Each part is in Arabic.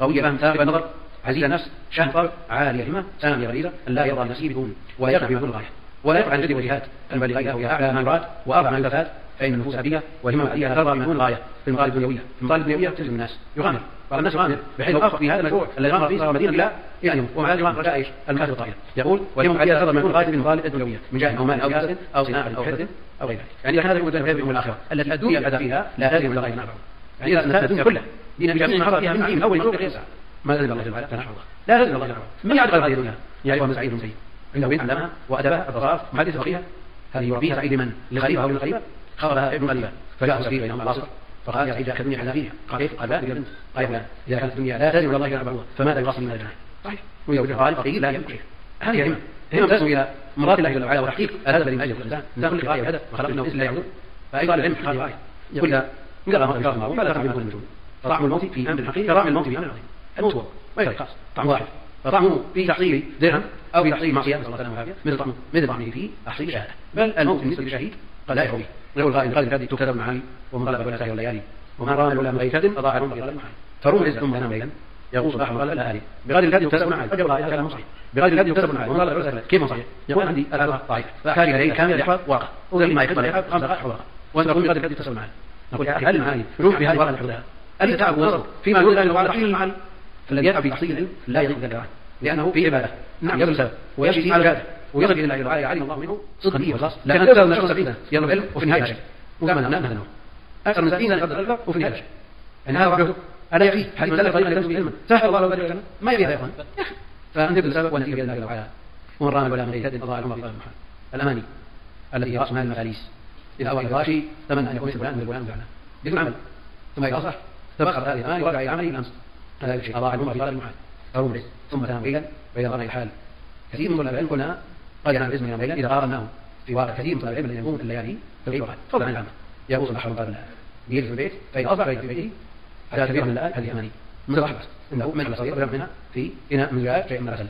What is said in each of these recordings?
قوي فهم ثاقب النظر عزيز النفس شهم طبع عالي الهمة سامي غريزة أن لا يرضى لنفسه بدون ولا يقنع بمدون الغاية ولا يقع عن جد وجهات المبالغ وهي أعلى ما يراد وأرفع ما يلتفات فإن النفوس أبية وهمة عالية لا ترضى بمدون الغاية في المطالب الدنيوية في المطالب الدنيوية تلزم الناس يغامر. بعض الناس يغامر بحيث أوقف في هذا المشروع الذي غامر فيه صار مدينة إلى إلى أن يموت ومع ذلك يغامر رجاء إيش؟ المكاسب الطائلة يقول وهمة عالية لا ترضى بمدون الغاية في المطالب الدنيوية من جاه أو مال أو جهاز أو صناعة أو حرفة أو غير ذلك يعني هذا غير يوم الآخرة التي الدنيا الأداء فيها لا تلزم إلى غاية يعني الدنيا كلها دين بجميع ما حضر فيها من من أول لقيام ساعة ما لزم الله جل وعلا لا لزم الله جل وعلا. من يعرف هذه الدنيا يعرفها من سعيد من سيء عنده بنت علمها وأدبها الضرائف محدث فقيها هذه يربيها سعيد لمن؟ لخليفة أو للخليفة خطبها ابن خليفة. فجاء سعيد بينهم العصر فقال يا سعيد أخذني على فيها قال كيف؟ قال لا يا بنت قال فلان إذا كانت الدنيا لا تلزم إلى الله جل وعلا فماذا يواصل من الجنة؟ صحيح ويقول قال فقير لا يمكن. هذه همة همة تسمو إلى مراد الله جل وعلا وتحقيق. الهدف الذي من أجله الإنسان إنسان كل غاية وهدف وخلقنا الإنسان لا يعذر فأي طالب العلم هذه غاية يقول إن قال مرة الله ماذا تفعل من النجوم فطعم الموت في أمر حقيقي كطعم الموت في أمر عظيم الموت هو خاص طعم واحد. فطعمه في تحصيل درهم أو في تحصيل معصية نسأل الله السلامة والعافية. مثل طعمه مثل طعمه في تحصيل شهادة. بل الموت بالنسبة للشهيد قد لا يحوي يقول الغائب غالب الكذب تكتب المعاني ومن طلب ولا سهل الليالي ومن رام الأولى من غير كذب فضاع العمر بغير المحال فروم العزة ثم تنام ليلا. يقول صباح وقال لا أهلي بغير الكذب يكتسب معالي فجر الله كلام صحيح. بغير الكذب يكتسب معالي ومن طلب ولا كيف صحيح؟ يقول عندي أثاث ضعيف فأحتاج إلى ليل كامل يحفظ ورقة وغير ما يحفظ يحفظ خمس دقائق وأنت تقول بغير الكذب يكتسب معالي نقول يا أخي هل المعاني روح بهذه الورقة أنت تعب ونصر فيما يقول ذلك وعلى تحصيل المعاني فالذي يتعب في تحصيل العلم. لا يضيق ذلك العلم. لأنه في عبادة. نعم. يبذل سبب. ويمشي على الجاده ويصل إلى الله يعلم الله منه صدقا. به وخلاص لكن أكثر من شخص سبيلا يطلب علم وفي النهاية شيء وكما نعلم مثلا أكثر من سبيلا يقدر الألفة وفي النهاية شيء يعني هذا وحده ألا يكفي. حديث ذلك طريقا يدرس علما سهل الله له ذلك ما يبي هذا يا إخوان. فأنت يبذل سبب. والنتيجة بإذن الله تعالى ومن رام ولا من غير العمر في الأماني. التي هي رأس مال المفاليس. إذا أوى الغاشي تمنى أن يكون مثل فلان مثل فلان فلان بدون عمل. ثم إذا أصح تبخر هذه ورجع إلى عمله بالأمس هذا الشيء. أضاع العمر في طلب المحال أو مبرز ثم تنام ليلا وإذا ظن الحال كثير من طلاب العلم قلنا قد ينام الاسم يوم ليلا إذا قارناه في واقع كثير من طلاب العلم الذين يقومون الليالي الغيب والغد فضلا عن العامة يغوص البحر من قبل بيجلس في البيت فإذا أصبح في بيته أحداث كثيرة من الآن هذه أماني؟ مثل واحد بس إنه مجلس صغير ويعمل منها في إناء من زجاج شيء من العسل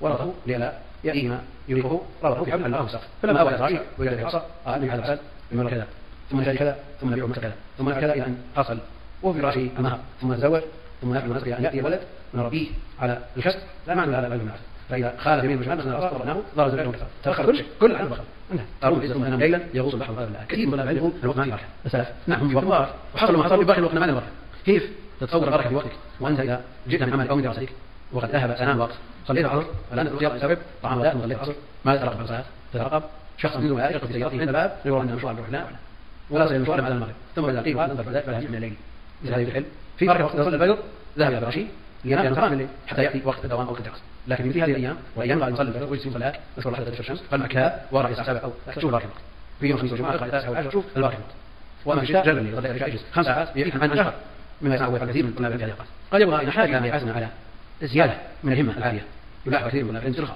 وربطه لئلا يأتيه ما يريقه ربطه في حبل علقه السقف فلما أوى إلى وجد في عصا قال من هذا العسل بمرة كذا. ثم كذا ثم نبيعه مثل كذا. ثم كذا إلى أن حصل وفي رأسه المهر ثم نتزوج ثم نفعل ونسقي أن يأتي ولد ونربيه على الكسب لا معنى لهذا العلم فإذا خالف يمين وشمال مثلا الأصل ورناه ضرب زرعه وكسر تأخر كل شيء. كل العلم بخر قارون في ثم ليلا يغوص البحر وغير الله كثير من طلاب العلم الوقت ما يبركه السلف نعم في وقت مبارك وحصل ما حصل يبقى الوقت ما نبرك كيف؟ تتصور البركه في وقتك. وأنت إذا جئت من عمل أو من دراستك وقد ذهب سنام وقت. صليت العصر الان تقول يلا يستوعب طعام غداء وصليت العصر ماذا ترقب ساعات؟ تترقب. شخص منهم يرقب في سيارته عند الباب انه مشوار بروح لا ولا مشوار على المغرب. ثم إذا قيل ذلك فلا من الليل. مثل هذه الحلم في بركه وقت صلى الفجر ذهب إلى فراشي لينام لأنه من الليل حتى يأتي وقت الدوام أو وقت الدراسه لكن في هذه الأيام وأيام بعد يصلي الفجر ويجلس صلاه نسال الله حتى تشرب الشمس قال مكها وراء الساعة 7 أو شوف البركه في يوم خميس وجمعة يقرا الساعة 10 شوف البركه وأما في الشتاء جرب يصلي العشاء يجلس. خمس ساعات يفهم عن اشهر مما يصنعه كثير من طلاب العلم. في هذه الاوقات قد يبغى نحتاج إلى ما يحاسبنا على زيادة من الهمة العاليه يلاحظ كثير من طلاب العلم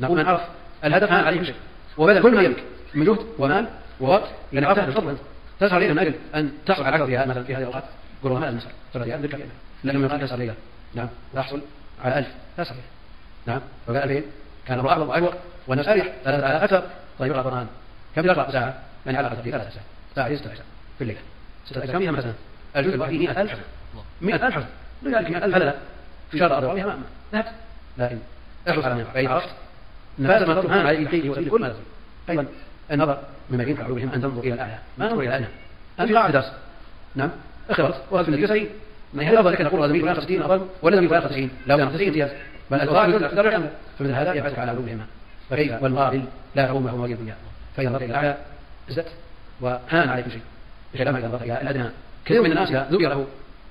نقول من عرف الهدف هان عليه كل شيء وبذل كل ما يملك من جهد ومال ووقت. لأن عرفت الفضل أنت. تسهر ليلا من أجل أن تحصل على مثلا في هذه الأوقات. قل ما المسألة ثلاث أيام ذكر. لكن من قال تسهر ليلا نعم. تحصل على 1000 تسهر نعم. فقال 2000 كان الامر أعظم وأجور والناس أريح. ثلاثة آلاف أكثر. طيب اقرا القرآن. كم تقرا ساعة؟ يعني على الاقل ثلاث ساعات ساعة ستة ساعات في الليلة. ستة أيام كم مثلا؟ الجزء الواحد فيه 100000 حسنه 100000 حسنه لذلك 100000 هلله في شهر أربعة ما ذهبت لكن احرص على ما فإن عرفت نفاذ ما تطلب على الخير وسبيل كل ما تطلب أيضا النظر مما ينفع بهم أن تنظر إلى الأعلى ما تنظر إلى الأدنى أنت في قاعدة درس. نعم. وهل في النتيجة سليم ما هي الأفضل؟ لك أن أقول زميل فلان 60 أفضل ولا زميل فلان 90 لا فلان 90 امتياز بل الأوضاع يدل درجة كاملة فمثل هذا يبعثك على علومهما فكيف؟ والمقابل لا له مريض الدنيا. فإذا نظرت إلى الأعلى ازددت وهان عليك شيء. بخلاف إذا نظرت إلى الأدنى كثير من الناس ذكر له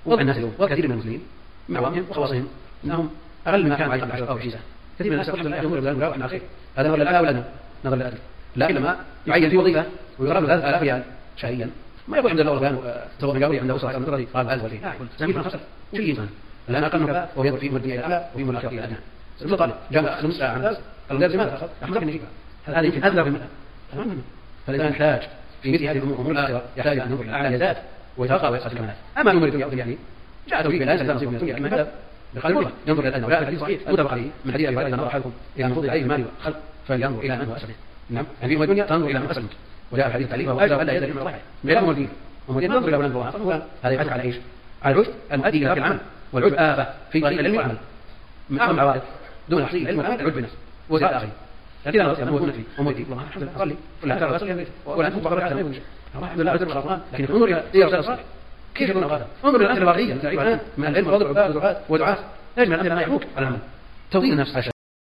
وضع الناس اليوم وكثير من المسلمين مع عوامهم وخواصهم أنهم أقل مما كان عليه قبل 10 أو 20 سنة. كثير من الناس الحمد لله الأولى وإحنا خير هذا نظر للأعلى ولا نظر للأدنى. لكن لما يعين في وظيفة ويقرب له 3000 ريال شهريا. ما يقول عند فلان سوى من قبلي عنده أسرة من قال 1000 ولا يقول زميل خسر وشيء إنسان الآن أقل من كذا وهو ينظر فيه من الدنيا إلى الأعلى وفيه من الآخرة إلى الأدنى مثل طالب جامع خمس ساعة عن درس قال درس لماذا أخذ؟ أحمد لك هذا يمكن المثل تماما فالإنسان يحتاج في مثل هذه الأمور أمور الآخرة يحتاج أن ينظر إلى الأعلى يزداد ويترقى ويصعد الكمالات أما أمور الدنيا يعني جاء توجيه لا ينسى نصيب من الدنيا كما هذا بقال المرة ينظر إلى الأدنى وجاء الحديث صحيح. المتفق عليه من حديث أبي هريرة إذا نظر أحدكم إلى من فضل عليه المال والخلق فلينظر إلى من هو أسلم نعم. يعني في أمور الدنيا تنظر إلى من أسلم وجاء الحديث التعليم وهو أجر ألا يدري من الله غير أمور الدين. أمور الدين تنظر إلى من فضل هذا يحثك على إيش؟ على الرشد المؤدي إلى ترك العمل. والعجب آفة في طريق العلم والعمل. من أعظم العوائق دون تحصيل العلم والعمل العجب بالنفس. وزيادة الآخرين لكن أنا أنا أقول نفسي. وموتي والله الحمد لله. أصلي. ولا أصلي. البيت ولا هذا ما يوجد الحمد لله. أذكر القرآن لكن انظر إلى سير رسالة الصالح كيف يكون هذا؟ انظر إلى الأمثلة الواقعية التي الآن من العلم والفضل والعباد والدعاة لا يجمع الأمثلة ما يحموك على العمل. توطين النفس